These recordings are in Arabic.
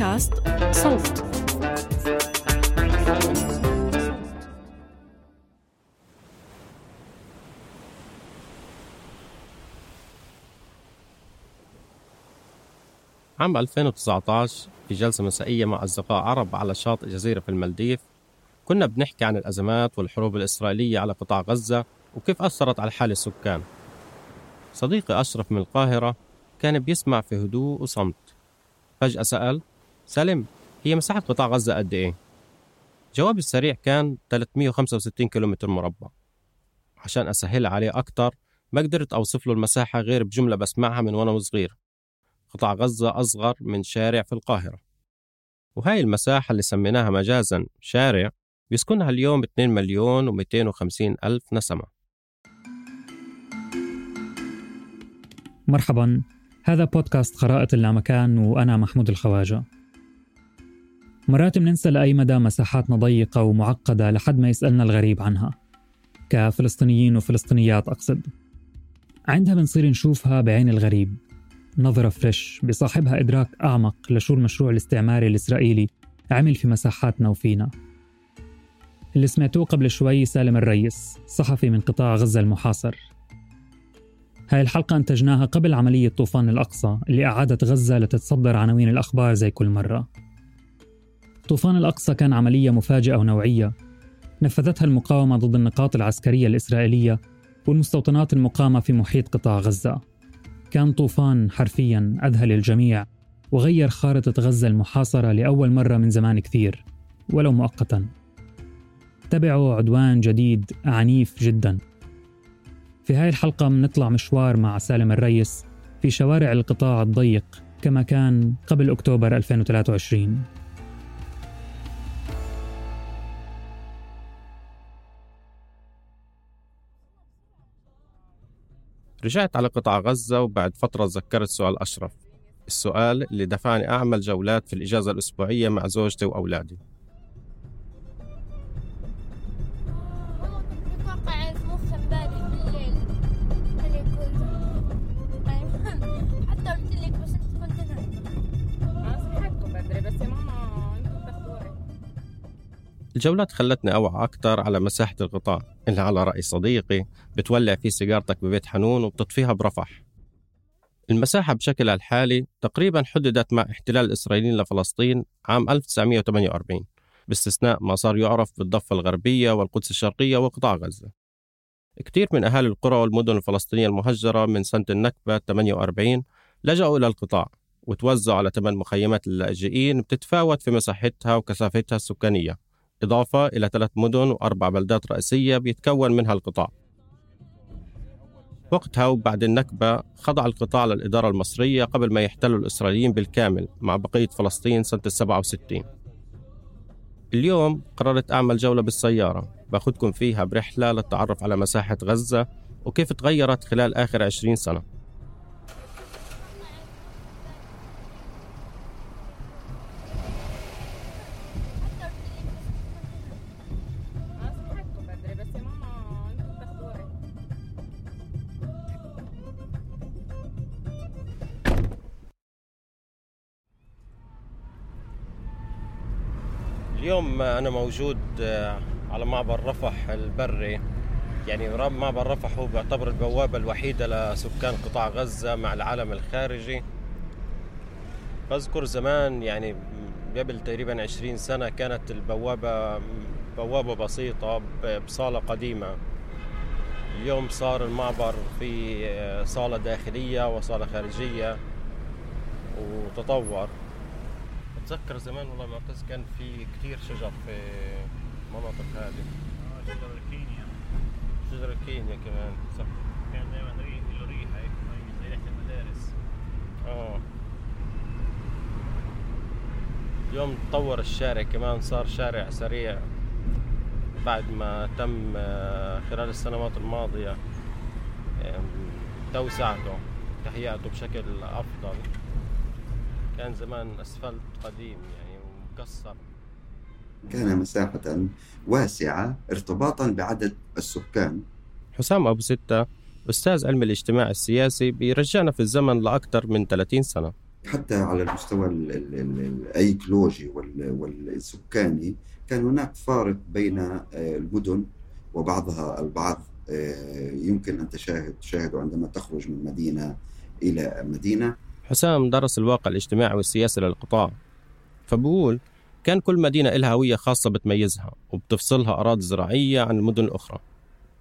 بودكاست صوت. عام 2019 في جلسة مسائية مع أصدقاء عرب على شاطئ جزيرة في المالديف كنا بنحكي عن الأزمات والحروب الإسرائيلية على قطاع غزة وكيف أثرت على حال السكان. صديقي أشرف من القاهرة كان بيسمع في هدوء وصمت. فجأة سأل سالم هي مساحة قطاع غزة قد إيه؟ جوابي السريع كان 365 كيلومتر مربع. عشان أسهلها عليه أكتر ما قدرت أوصف له المساحة غير بجملة بسمعها من وأنا صغير. قطاع غزة أصغر من شارع في القاهرة. وهاي المساحة اللي سميناها مجازا شارع بيسكنها اليوم 2 مليون و250 ألف نسمة. مرحبا. هذا بودكاست خرائط اللامكان وأنا محمود الخواجة. مرات بننسى لأي مدى مساحاتنا ضيقة ومعقدة لحد ما يسألنا الغريب عنها. كفلسطينيين وفلسطينيات أقصد. عندها بنصير نشوفها بعين الغريب. نظرة فريش بصاحبها إدراك أعمق لشو المشروع الاستعماري الإسرائيلي عمل في مساحاتنا وفينا. اللي سمعتوه قبل شوي سالم الريس صحفي من قطاع غزة المحاصر. هاي الحلقة أنتجناها قبل عملية طوفان الأقصى اللي أعادت غزة لتتصدر عناوين الأخبار زي كل مرة. طوفان الأقصى كان عملية مفاجئة ونوعية. نفذتها المقاومة ضد النقاط العسكرية الإسرائيلية والمستوطنات المقامة في محيط قطاع غزة. كان طوفان حرفيا أذهل الجميع وغير خارطة غزة المحاصرة لأول مرة من زمان كثير ولو مؤقتا. تبعوا عدوان جديد عنيف جدا. في هاي الحلقة بنطلع مشوار مع سالم الريس في شوارع القطاع الضيق كما كان قبل أكتوبر 2023 رجعت على قطاع غزة وبعد فترة تذكرت سؤال أشرف. السؤال اللي دفعني أعمل جولات في الإجازة الأسبوعية مع زوجتي وأولادي. الجولات خلتني أوعى أكثر على مساحة القطاع اللي على رأي صديقي بتولع فيه سيجارتك ببيت حنون وبتطفيها برفح. المساحة بشكلها الحالي تقريبا حددت مع احتلال الإسرائيليين لفلسطين عام 1948 باستثناء ما صار يعرف بالضفة الغربية والقدس الشرقية وقطاع غزة. كثير من أهالي القرى والمدن الفلسطينية المهجرة من سنة النكبة 48 لجأوا إلى القطاع وتوزعوا على ثمان مخيمات للاجئين بتتفاوت في مساحتها وكثافتها السكانية. إضافة إلى ثلاث مدن وأربع بلدات رئيسية بيتكون منها القطاع. وقتها وبعد النكبة خضع القطاع للإدارة المصرية قبل ما يحتلوا الإسرائيليين بالكامل مع بقية فلسطين سنة السبعة وستين. اليوم قررت أعمل جولة بالسيارة. باخدكم فيها برحلة للتعرف على مساحة غزة وكيف تغيرت خلال آخر عشرين سنة. اليوم أنا موجود آه، على معبر رفح البري. يعني ما رفح هو بيعتبر البوابة الوحيدة لسكان قطاع غزة مع العالم الخارجي. بذكر زمان يعني قبل تقريبا عشرين سنة كانت البوابة بوابة بسيطة بصالة قديمة. اليوم صار المعبر في صالة داخلية وصالة خارجية وتطور. اتذكر زمان والله معتز كان في كثير شجر في المناطق هذه. آه شجر الكينيا. شجر الكينيا كمان صح. كان دائما له ريحة هيك زي ريحة المدارس. آه. اليوم تطور الشارع كمان صار شارع سريع بعد ما تم آه، خلال السنوات الماضية توسعته تهيئته بشكل أفضل. كان زمان أسفلت قديم يعني ومكسر كان مساحة واسعة ارتباطا بعدد السكان. حسام أبو ستة أستاذ علم الاجتماع السياسي بيرجعنا في الزمن لأكثر من 30 سنة. حتى على المستوى الايكولوجي والسكاني كان هناك فارق بين آه، المدن وبعضها البعض. آه، يمكن أن تشاهد تشاهده عندما تخرج من مدينة إلى مدينة. حسام درس الواقع الاجتماعي والسياسي للقطاع. فبقول كان كل مدينة لها هوية خاصة بتميزها وبتفصلها أراضي زراعية عن المدن الأخرى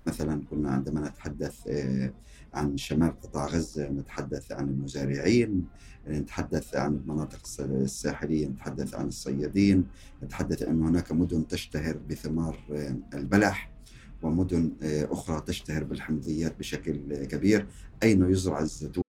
مثلا كنا عندما نتحدث آه، عن شمال قطاع غزة نتحدث عن المزارعين نتحدث عن المناطق الساحلية نتحدث عن الصيادين نتحدث أن هناك مدن تشتهر بثمار آه، البلح ومدن آه، أخرى تشتهر بالحمضيات بشكل كبير. أين يزرع الزيتون؟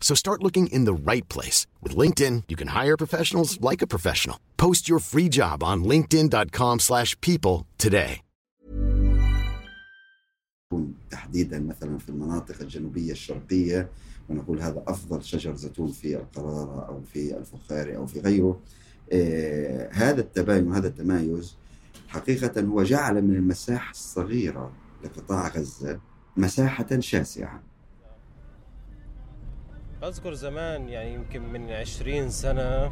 So start looking in the right place. With LinkedIn, you can hire professionals like a professional. Post your free job on linkedin.com slash people today. تحديدا مثلا في المناطق الجنوبية الشرقية ونقول هذا أفضل شجر زيتون في القرارة أو في الفخاري أو في غيره آه هذا التباين وهذا التمايز حقيقة هو جعل من المساحة الصغيرة لقطاع غزة مساحة شاسعة أذكر زمان يعني يمكن من عشرين سنة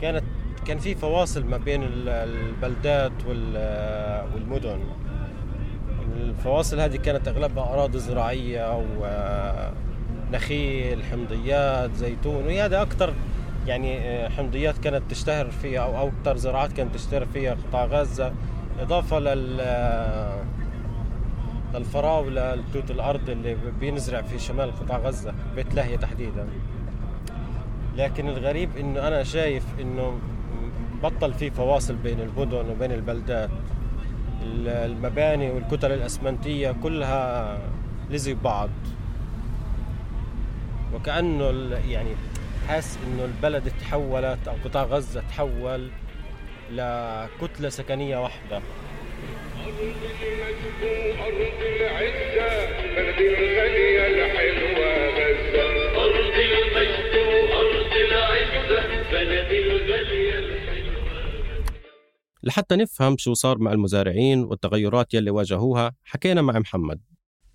كانت كان في فواصل ما بين البلدات والمدن. الفواصل هذه كانت أغلبها أراضي زراعية ونخيل حمضيات زيتون وهذا أكثر يعني حمضيات كانت تشتهر فيها أو أكثر زراعات كانت تشتهر فيها قطاع غزة. إضافة لل للفراولة التوت الأرض اللي بينزرع في شمال قطاع غزة بيت لاهية تحديدا. لكن الغريب إنه أنا شايف إنه بطل في فواصل بين المدن وبين البلدات. المباني والكتل الأسمنتية كلها لزق بعض. وكأنه يعني حاسس إنه البلد تحولت أو قطاع غزة تحول لكتلة سكنية واحدة. لحتى نفهم شو صار مع المزارعين والتغيرات يلي واجهوها حكينا مع محمد.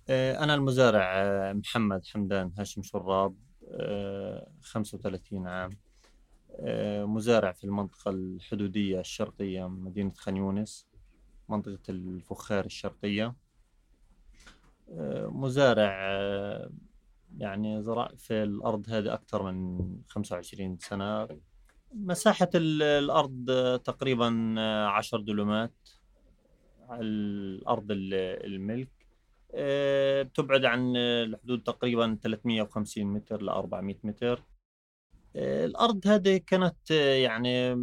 آه، أنا المزارع آه، محمد حمدان هاشم شراب 35 آه، عام. مزارع في المنطقة الحدودية الشرقية مدينة خان يونس. منطقة الفخار الشرقية. آه، مزارع آه، يعني زرع في الأرض هذه أكثر من 25 سنة. مساحة الأرض تقريبا عشر دلومات الأرض الملك. آه، بتبعد عن الحدود تقريبا 350 متر ل 400 متر. آه، الأرض هذه كانت آه، يعني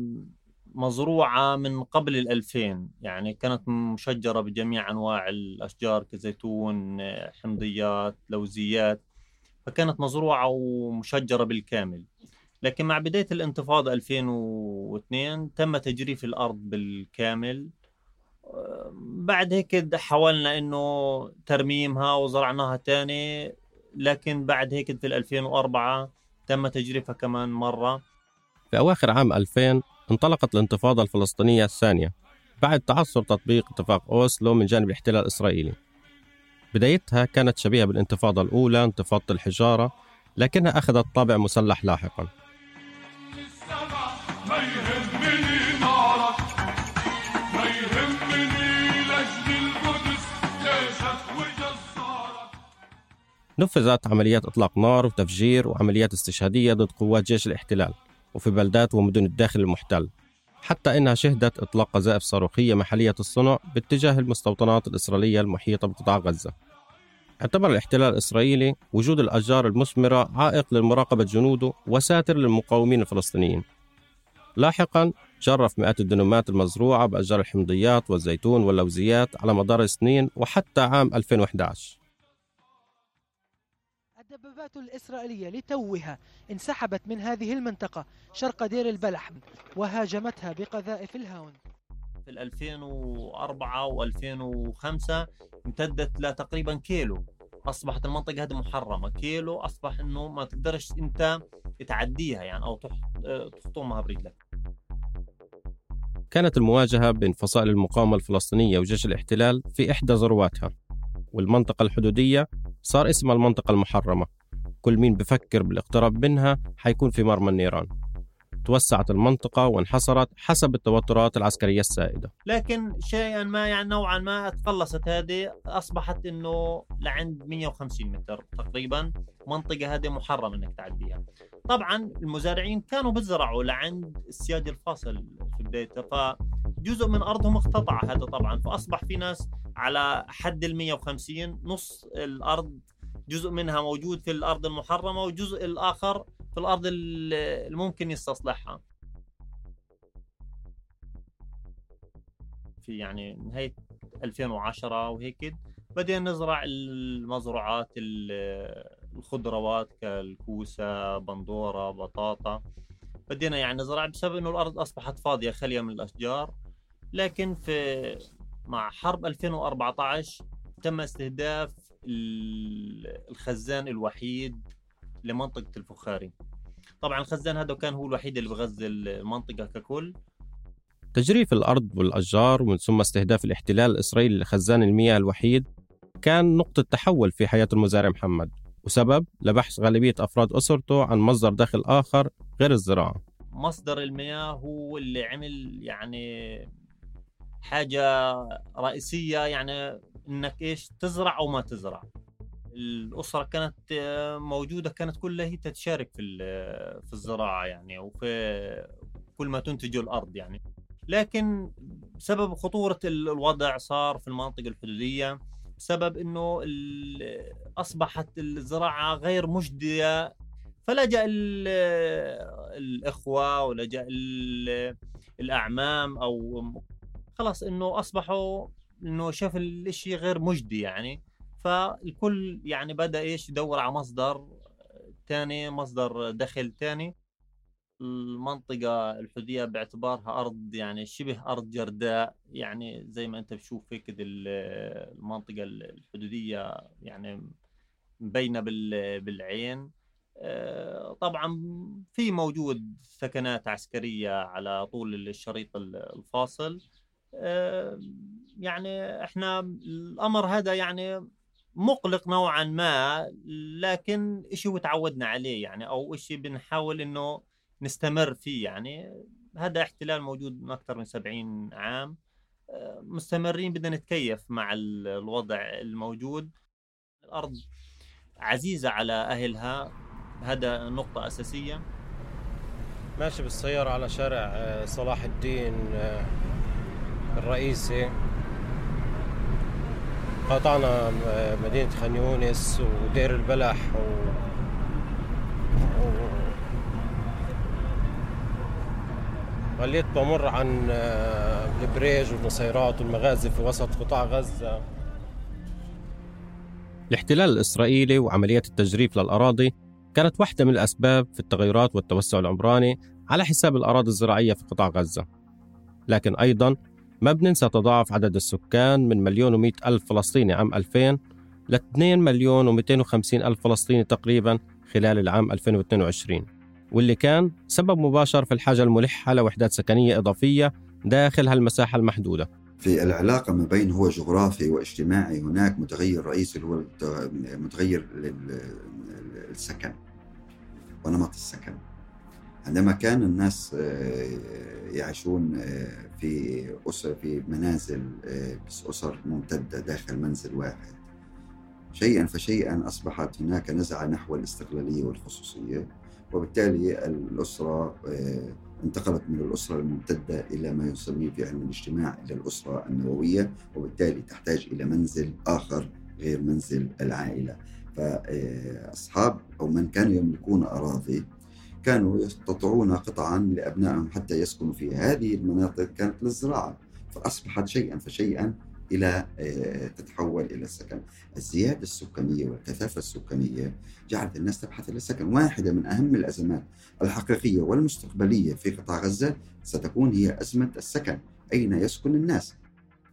مزروعة من قبل الألفين يعني كانت مشجرة بجميع أنواع الأشجار كزيتون حمضيات لوزيات فكانت مزروعة ومشجرة بالكامل. لكن مع بداية الانتفاضة 2002 تم تجريف الأرض بالكامل. بعد هيك حاولنا إنه ترميمها وزرعناها تاني لكن بعد هيك في 2004 تم تجريفها كمان مرة. في أواخر عام 2000 انطلقت الانتفاضة الفلسطينية الثانية بعد تعثر تطبيق اتفاق أوسلو من جانب الاحتلال الإسرائيلي. بدايتها كانت شبيهة بالانتفاضة الأولى انتفاضة الحجارة لكنها أخذت طابع مسلح لاحقا. نفذت عمليات إطلاق نار وتفجير وعمليات استشهادية ضد قوات جيش الاحتلال. وفي بلدات ومدن الداخل المحتل حتى إنها شهدت إطلاق قذائف صاروخية محلية الصنع باتجاه المستوطنات الإسرائيلية المحيطة بقطاع غزة. اعتبر الاحتلال الإسرائيلي وجود الأشجار المثمرة عائق لمراقبة جنوده وساتر للمقاومين الفلسطينيين. لاحقا جرف مئات الدنومات المزروعة بأشجار الحمضيات والزيتون واللوزيات على مدار السنين وحتى عام 2011 الدبابات الإسرائيلية لتوها انسحبت من هذه المنطقة شرق دير البلح وهاجمتها بقذائف الهاون. في 2004 و2005 امتدت لتقريبا كيلو. أصبحت المنطقة هذه محرمة. كيلو أصبح إنه ما تقدرش أنت تعديها يعني أو تخطمها برجلك. كانت المواجهة بين فصائل المقاومة الفلسطينية وجيش الاحتلال في إحدى ذرواتها والمنطقة الحدودية صار اسمها المنطقة المحرمة. كل مين بفكر بالاقتراب منها حيكون في مرمى النيران. توسعت المنطقة وانحصرت حسب التوترات العسكرية السائدة. لكن شيئا ما يعني نوعا ما تقلصت هذه أصبحت أنه لعند 150 متر تقريبا منطقة هذه محرم أنك تعديها طبعا المزارعين كانوا بيزرعوا لعند السياج الفاصل في بدايته فجزء من أرضهم اقتطع هذا طبعا فأصبح في ناس على حد ال 150 نص الأرض جزء منها موجود في الأرض المحرمة والجزء الآخر في الأرض اللي ممكن يستصلحها. في يعني نهاية 2010 وهيك. بدينا نزرع المزروعات الخضروات كالكوسة بندورة بطاطا. بدينا يعني نزرع بسبب إنه الأرض أصبحت فاضية خاليه من الأشجار. لكن في مع حرب 2014 تم استهداف الخزان الوحيد لمنطقة الفخاري. طبعا الخزان هذا كان هو الوحيد اللي بغذي المنطقة ككل. تجريف الأرض والأشجار ومن ثم استهداف الاحتلال الإسرائيلي لخزان المياه الوحيد كان نقطة تحول في حياة المزارع محمد وسبب لبحث غالبية أفراد أسرته عن مصدر دخل آخر غير الزراعة. مصدر المياه هو اللي عمل يعني حاجة رئيسية يعني إنك إيش تزرع أو ما تزرع. الأسرة كانت آه، موجودة كانت كلها هي تشارك في في الزراعة يعني وفي كل ما تنتجه الأرض يعني. لكن بسبب خطورة الوضع صار في المناطق الحدودية بسبب إنه أصبحت الزراعة غير مجدية. فلجا الإخوة ولجا الأعمام أو خلاص إنه أصبحوا إنه شاف الشيء غير مجدي يعني. فالكل يعني بدأ إيش يدور على مصدر ثاني مصدر دخل ثاني المنطقة الحدودية باعتبارها أرض يعني شبه أرض جرداء يعني زي ما أنت بتشوف هيك المنطقة الحدودية يعني مبينة بالعين. آه، طبعا في موجود سكنات عسكرية على طول الشريط الفاصل. يعني إحنا الأمر هذا يعني مقلق نوعا ما لكن شيء تعودنا عليه يعني أو شيء بنحاول إنه نستمر فيه يعني. هذا احتلال موجود من أكثر من 70 عام. آه، مستمرين بدنا نتكيف مع الوضع الموجود. الأرض عزيزة على أهلها. هذا نقطة أساسية. ماشي بالسيارة على شارع آه، صلاح الدين آه، الرئيسي قاطعنا مدينة خان يونس ودير البلح و... و... ظليت بمر عن آه، البريج والنصيرات والمغازل في وسط قطاع غزة. الاحتلال الإسرائيلي وعملية التجريف للأراضي كانت واحدة من الأسباب في التغيرات والتوسع العمراني على حساب الأراضي الزراعية في قطاع غزة. لكن أيضا ما بننسى تضاعف عدد السكان من مليون ومئة ألف فلسطيني عام 2000 ل 2 مليون و250 ألف فلسطيني تقريبا خلال العام 2022 واللي كان سبب مباشر في الحاجة الملحة لوحدات سكنية إضافية داخل هالمساحة المحدودة. في العلاقة ما بين هو جغرافي واجتماعي هناك متغير رئيسي اللي هو متغير السكن ونمط السكن. عندما كان الناس آه، يعيشون آه، في أسر في منازل آه، بس أسر ممتدة داخل منزل واحد. شيئا فشيئا أصبحت هناك نزعة نحو الاستقلالية والخصوصية وبالتالي الأسرة انتقلت من الأسرة الممتدة إلى ما يسميه في علم الاجتماع إلى الأسرة النووية وبالتالي تحتاج إلى منزل آخر غير منزل العائلة. فأصحاب أو من كانوا يملكون أراضي كانوا يقتطعون قطعا لأبنائهم حتى يسكنوا فيها هذه المناطق كانت للزراعة فأصبحت شيئا فشيئا إلى آه، تتحول إلى السكن. الزيادة السكانية والكثافة السكانية جعلت الناس تبحث إلى السكن. واحدة من أهم الأزمات الحقيقية والمستقبلية في قطاع غزة ستكون هي أزمة السكن أين يسكن الناس؟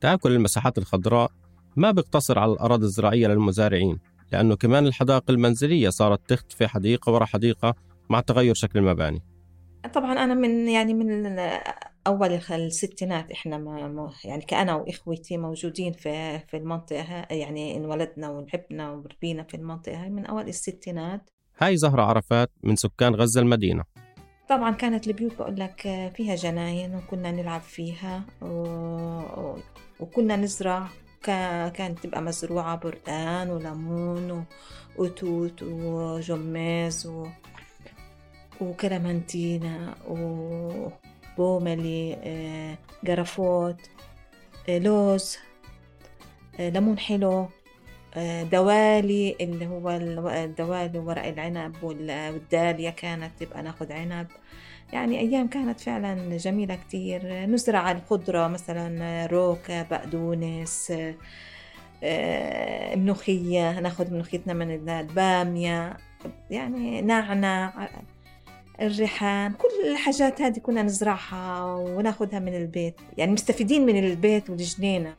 تآكل المساحات الخضراء ما بيقتصر على الأراضي الزراعية للمزارعين لأنه كمان الحدائق المنزلية صارت تختفي حديقة ورا حديقة مع تغير شكل المباني. طبعا أنا من يعني من أول الستينات إحنا ما يعني كأنا وإخوتي موجودين في في المنطقة يعني انولدنا ولعبنا وربينا في المنطقة هاي من أول الستينات. هاي زهرة عرفات من سكان غزة المدينة. طبعا كانت البيوت بقول لك فيها جناين وكنا نلعب فيها و... وكنا نزرع كانت تبقى مزروعة بردان وليمون وتوت وجماز و... وكلامنتينا و pomelo آه، جرافوت آه، لوز آه، ليمون حلو دوالي اللي هو الدوالي ورق العنب والدالية كانت تبقى ناخد عنب. يعني أيام كانت فعلا جميلة كتير. نزرع الخضرة مثلا روكة بقدونس ملوخية ناخد ملوخيتنا من البامية يعني نعنع الريحان كل الحاجات هذه كنا نزرعها وناخذها من البيت يعني مستفيدين من البيت والجنينة.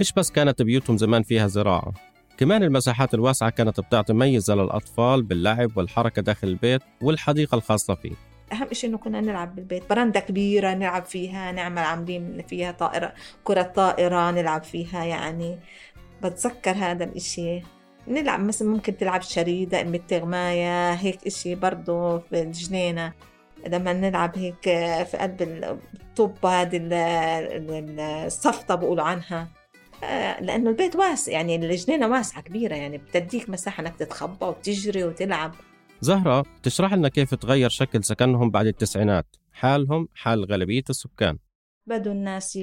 مش بس كانت بيوتهم زمان فيها زراعة كمان المساحات الواسعة كانت بتعطي ميزة للأطفال باللعب والحركة داخل البيت والحديقة الخاصة فيه. أهم شيء إنه كنا نلعب بالبيت برندة كبيرة نلعب فيها نعمل عاملين فيها طائرة كرة طائرة نلعب فيها يعني. بتذكر هذا الإشي. نلعب مثلا ممكن تلعب شريدة أم التغماية هيك إشي برضو في الجنينة. لما نلعب هيك في قلب الطب هذه الصفطة بقولوا عنها. آه، لأنه البيت واسع يعني الجنينة واسعة كبيرة يعني بتديك مساحة إنك تتخبى وتجري وتلعب. زهرة تشرح لنا كيف تغير شكل سكنهم بعد التسعينات؟ حالهم حال غالبية السكان. بدوا الناس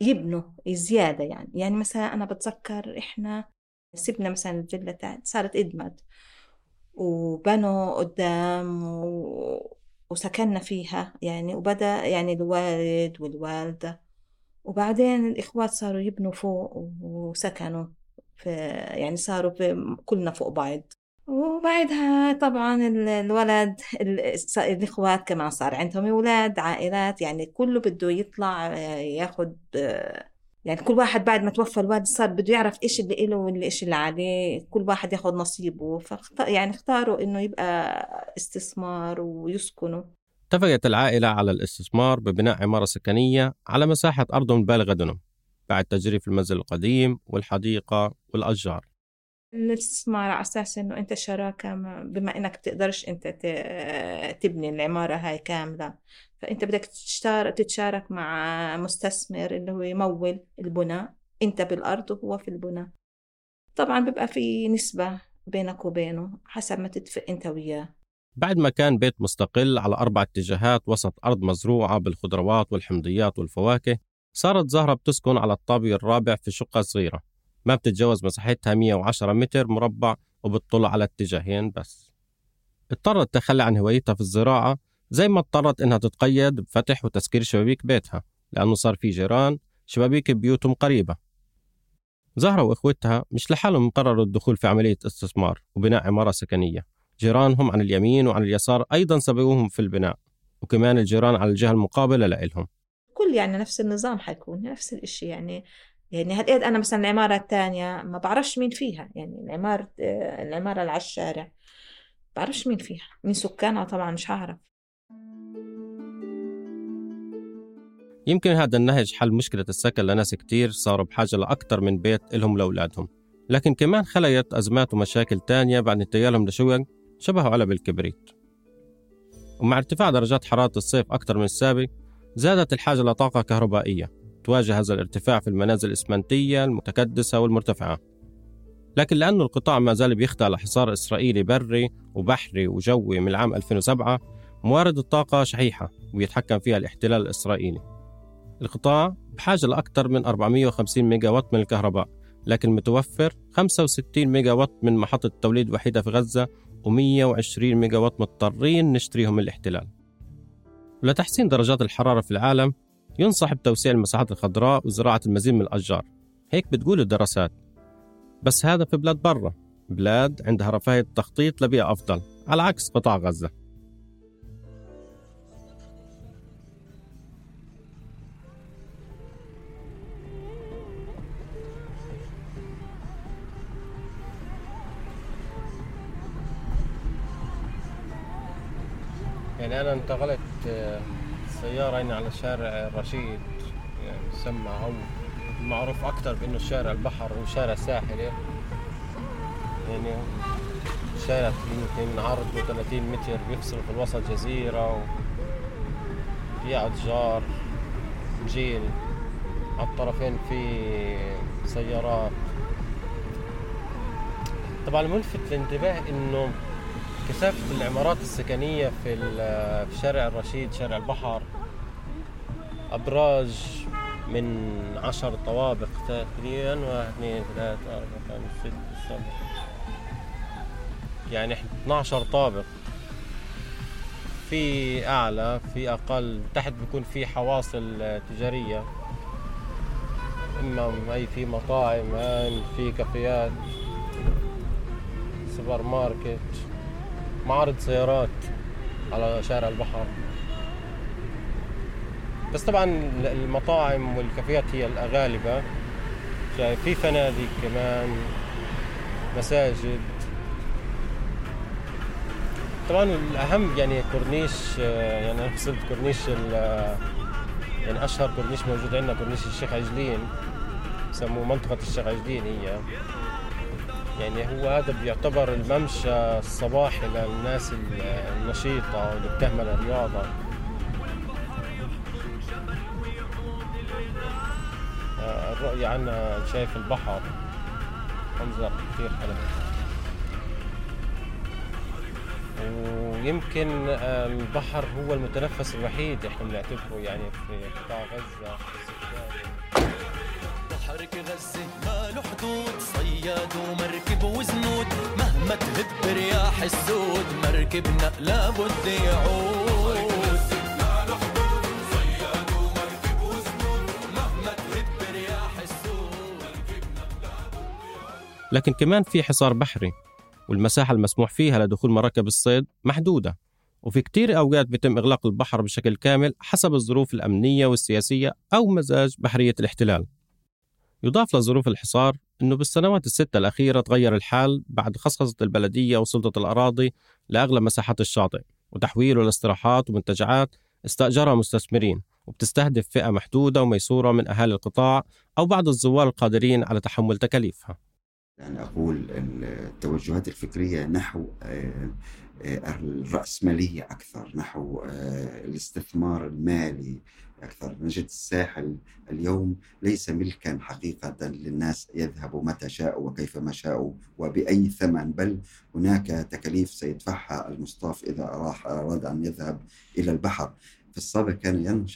يبنوا زيادة يعني. يعني مثلا أنا بتذكر إحنا سيبنا مثلا الفيلا تاعت صارت إدمت. وبنوا قدام و... وسكننا فيها يعني وبدأ يعني الوالد والوالدة. وبعدين الإخوات صاروا يبنوا فوق وسكنوا في يعني صاروا في كلنا فوق بعض. وبعدها طبعا الولد الإخوات كمان صار عندهم أولاد عائلات يعني كله بده يطلع ياخد يعني كل واحد بعد ما توفى الوالد صار بده يعرف إيش اللي إله واللي إيش اللي عليه كل واحد ياخذ نصيبه. فاختار يعني اختاروا إنه يبقى استثمار ويسكنوا. اتفقت العائلة على الاستثمار ببناء عمارة سكنية على مساحة أرض بالغة دنم بعد تجريف المنزل القديم والحديقة والأشجار. الاستثمار على أساس إنه أنت شراكة بما إنك تقدرش أنت تبني العمارة هاي كاملة. فأنت بدك تتشارك مع مستثمر اللي هو يمول البناء أنت بالأرض وهو في البناء طبعا بيبقى في نسبة بينك وبينه حسب ما تتفق أنت وياه. بعد ما كان بيت مستقل على أربع اتجاهات وسط أرض مزروعة بالخضروات والحمضيات والفواكه صارت زهرة بتسكن على الطابق الرابع في شقة صغيرة. ما بتتجاوز مساحتها 110 متر مربع وبتطل على اتجاهين بس. اضطرت تخلي عن هوايتها في الزراعة زي ما اضطرت إنها تتقيد بفتح وتسكير شبابيك بيتها لأنه صار في جيران شبابيك بيوتهم قريبة. زهرة وإخوتها مش لحالهم قرروا الدخول في عملية استثمار وبناء عمارة سكنية. جيرانهم عن اليمين وعن اليسار أيضا سبقوهم في البناء وكمان الجيران على الجهة المقابلة لإلهم. كل يعني نفس النظام حيكون نفس الإشي يعني يعني هالقد أنا مثلا العمارة الثانية ما بعرفش مين فيها يعني العمارة العمارة اللي على الشارع بعرفش مين فيها مين سكانها طبعا مش هعرف. يمكن هذا النهج حل مشكلة السكن لناس كتير صاروا بحاجة لأكثر من بيت إلهم لأولادهم. لكن كمان خلقت أزمات ومشاكل تانية بعد انتقالهم لشقق شبهوا علب الكبريت ومع ارتفاع درجات حرارة الصيف أكثر من السابق زادت الحاجة لطاقة كهربائية. تواجه هذا الارتفاع في المنازل الإسمنتية المتكدسة والمرتفعة. لكن لأنه القطاع ما زال بيخضع لحصار إسرائيلي بري وبحري وجوي من العام 2007 موارد الطاقة شحيحة ويتحكم فيها الاحتلال الإسرائيلي. القطاع بحاجة لأكثر من 450 ميجا وات من الكهرباء لكن متوفر 65 ميجا وات من محطة توليد وحيدة في غزة و120 ميجا وات مضطرين نشتريهم من الاحتلال. لتحسين درجات الحرارة في العالم ينصح بتوسيع المساحات الخضراء وزراعة المزيد من الأشجار. هيك بتقول الدراسات. بس هذا في بلاد برا. بلاد عندها رفاهية تخطيط لبيئة أفضل على عكس قطاع غزة. يعني أنا انتقلت آه، سيارة هنا على شارع الرشيد يعني يسمى هو معروف أكثر بأنه شارع البحر وشارع ساحلي. يعني شارع يمكن عرضه 30 متر بيفصل في الوسط جزيرة في أشجار جيل. على الطرفين في سيارات. طبعا الملفت للانتباه إنه كثافة العمارات السكنية في في شارع الرشيد شارع البحر أبراج من عشر طوابق تقريبا واحد اثنين ثلاثة أربعة خمسة ستة سبعة. يعني 12 طابق. في أعلى في أقل تحت بيكون في حواصل تجارية. إما أي في مطاعم في كافيات سوبر ماركت. معرض سيارات على شارع البحر. بس طبعا المطاعم والكافيات هي الغالبة. في فنادق كمان مساجد. طبعا الأهم يعني كورنيش يعني أنا وصلت كورنيش يعني أشهر كورنيش موجود عندنا كورنيش الشيخ عجلين. يسموه منطقة الشيخ عجلين هي. يعني هو هذا بيعتبر الممشى الصباحي للناس النشيطة واللي بتعمل الرياضة. آه، الرؤية عنا شايف البحر. منظر كثير حلو. ويمكن آه، البحر هو المتنفس الوحيد إحنا بنعتبره يعني في قطاع غزة. بحر غزة برياح السود مركبنا لابد يعود. لكن كمان في حصار بحري والمساحة المسموح فيها لدخول مراكب الصيد محدودة. وفي كتير أوقات بيتم إغلاق البحر بشكل كامل حسب الظروف الأمنية والسياسية أو مزاج بحرية الاحتلال. يضاف لظروف الحصار أنه بالسنوات الستة الأخيرة تغير الحال بعد خصخصة البلدية وسلطة الأراضي لأغلب مساحات الشاطئ وتحويله لاستراحات ومنتجعات استأجرها مستثمرين وبتستهدف فئة محدودة وميسورة من أهالي القطاع أو بعض الزوار القادرين على تحمل تكاليفها. يعني أقول التوجهات الفكرية نحو آه، آه، الرأسمالية أكثر نحو آه، الاستثمار المالي أكثر نجد الساحل اليوم ليس ملكا حقيقة للناس يذهبوا متى شاءوا وكيفما شاءوا وبأي ثمن بل هناك تكاليف سيدفعها المصطاف إذا أراد أن يذهب إلى البحر. في السابق كان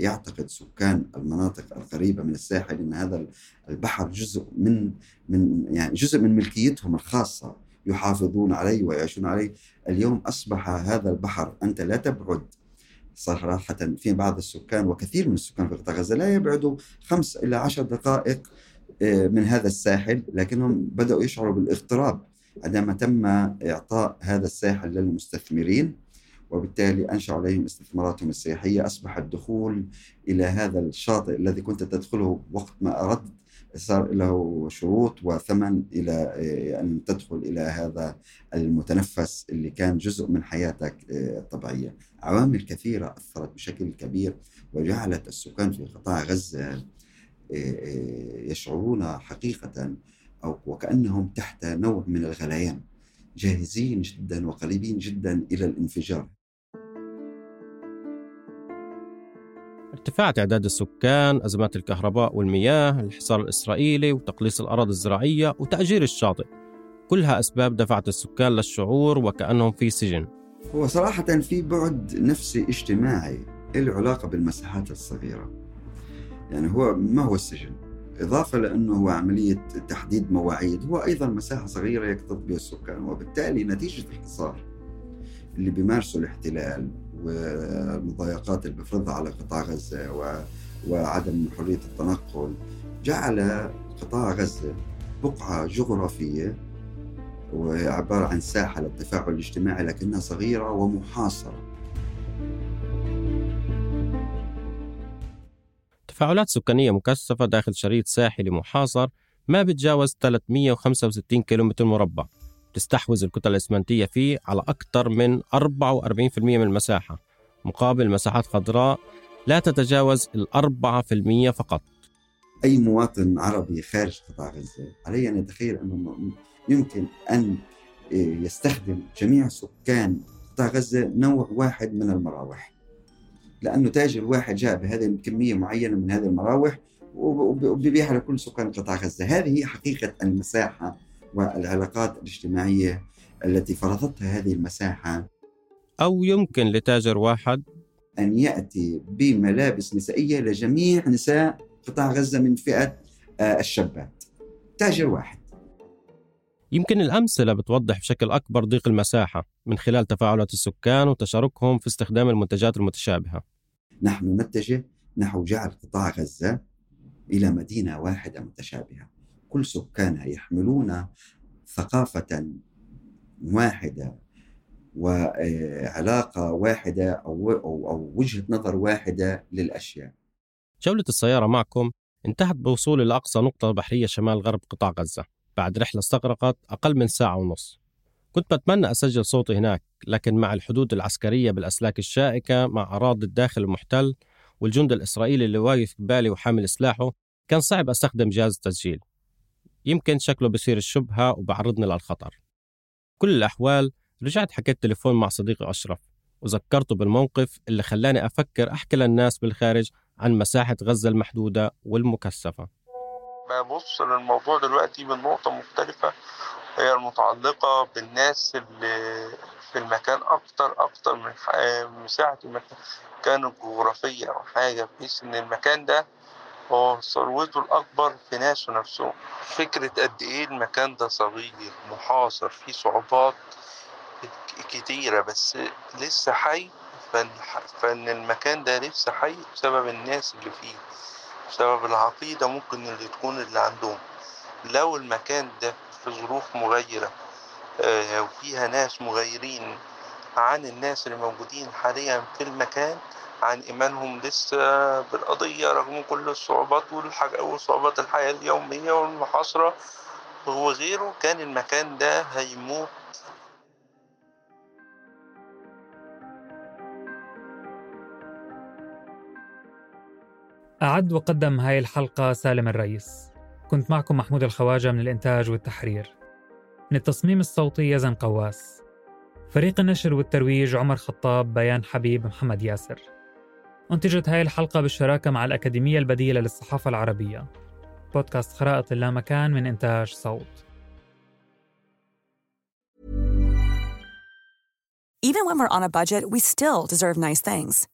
يعتقد سكان المناطق القريبة من الساحل أن هذا البحر جزء من من يعني جزء من ملكيتهم الخاصة يحافظون عليه ويعيشون عليه. اليوم أصبح هذا البحر أنت لا تبعد صراحة في بعض السكان وكثير من السكان في قطاع غزة لا يبعدوا خمس إلى عشر دقائق آه، من هذا الساحل لكنهم بدأوا يشعروا بالاغتراب عندما تم إعطاء هذا الساحل للمستثمرين وبالتالي أنشأوا عليهم استثماراتهم السياحية أصبح الدخول إلى هذا الشاطئ الذي كنت تدخله وقت ما أردت صار له شروط وثمن إلى آه، أن تدخل إلى هذا المتنفس اللي كان جزء من حياتك آه، الطبيعية. عوامل كثيرة أثرت بشكل كبير وجعلت السكان في قطاع غزة آه، يشعرون حقيقة أو وكأنهم تحت نوع من الغليان جاهزين جدا وقريبين جدا إلى الانفجار. ارتفاع تعداد السكان، أزمات الكهرباء والمياه، الحصار الإسرائيلي وتقليص الأراضي الزراعية وتأجير الشاطئ كلها أسباب دفعت السكان للشعور وكأنهم في سجن. هو صراحة في بعد نفسي اجتماعي له علاقة بالمساحات الصغيرة. يعني هو ما هو السجن. إضافة لأنه هو عملية تحديد مواعيد. هو أيضا مساحة صغيرة يكتظ بها السكان. وبالتالي نتيجة الحصار اللي بيمارسه الاحتلال والمضايقات اللي بيفرضها على قطاع غزة و... وعدم حرية التنقل جعل قطاع غزة بقعة جغرافية وعبارة عن ساحة للتفاعل الاجتماعي لكنها صغيرة ومحاصرة. تفاعلات سكانية مكثفة داخل شريط ساحلي محاصر ما بتجاوز 365 كيلومتر مربع. تستحوذ الكتل الإسمنتية فيه على أكثر من 44% من المساحة. مقابل مساحات خضراء لا تتجاوز الأربعة في المية فقط. أي مواطن عربي خارج قطاع غزة عليه أن يتخيل أنه يمكن أن يستخدم جميع سكان قطاع غزة نوع واحد من المراوح. لأنه تاجر واحد جاء بهذه الكمية معينة من هذه المراوح وبيبيعها لكل سكان قطاع غزة. هذه هي حقيقة المساحة والعلاقات الاجتماعية التي فرضتها هذه المساحة. أو يمكن لتاجر واحد أن يأتي بملابس نسائية لجميع نساء قطاع غزة من فئة آه، الشابات. تاجر واحد يمكن الأمثلة بتوضح بشكل أكبر ضيق المساحة من خلال تفاعلات السكان وتشاركهم في استخدام المنتجات المتشابهة. نحن نتجه نحو جعل قطاع غزة إلى مدينة واحدة متشابهة. كل سكانها يحملون ثقافة واحدة وعلاقة واحدة أو, أو, أو وجهة نظر واحدة للأشياء. جولة السيارة معكم انتهت بوصولي لأقصى نقطة بحرية شمال غرب قطاع غزة. بعد رحلة استغرقت أقل من ساعة ونص. كنت بتمنى أسجل صوتي هناك لكن مع الحدود العسكرية بالأسلاك الشائكة مع أراضي الداخل المحتل والجند الإسرائيلي اللي واقف قبالي وحامل سلاحه كان صعب أستخدم جهاز التسجيل. يمكن شكله بصير الشبهة وبعرضني للخطر. كل الأحوال رجعت حكيت تليفون مع صديقي أشرف وذكرته بالموقف اللي خلاني أفكر أحكي للناس بالخارج عن مساحة غزة المحدودة والمكثفة. ببص للموضوع دلوقتي من نقطة مختلفة هي المتعلقة بالناس اللي في المكان أكتر أكتر من مساحة المكان. الجغرافية أو حاجة بحيث إن المكان ده هو ثروته الأكبر في ناسه نفسه فكرة قد إيه المكان ده صغير محاصر فيه صعوبات كتيرة بس لسه حي فإن المكان ده لسه حي بسبب الناس اللي فيه. بسبب العقيدة ممكن اللي تكون اللي عندهم. لو المكان ده في ظروف مغيرة آه، وفيها ناس مغيرين عن الناس اللي موجودين حاليا في المكان عن إيمانهم لسه بالقضية رغم كل الصعوبات وصعوبات الحياة اليومية والمحاصرة وغيره كان المكان ده هيموت أعد وقدم هاي الحلقة سالم الرئيس. كنت معكم محمود الخواجة من الإنتاج والتحرير. من التصميم الصوتي يزن قواس. فريق النشر والترويج عمر خطاب بيان حبيب محمد ياسر. أنتجت هاي الحلقة بالشراكة مع الأكاديمية البديلة للصحافة العربية. بودكاست خرائط اللامكان من إنتاج صوت. Even when we're on a budget, we still deserve nice things.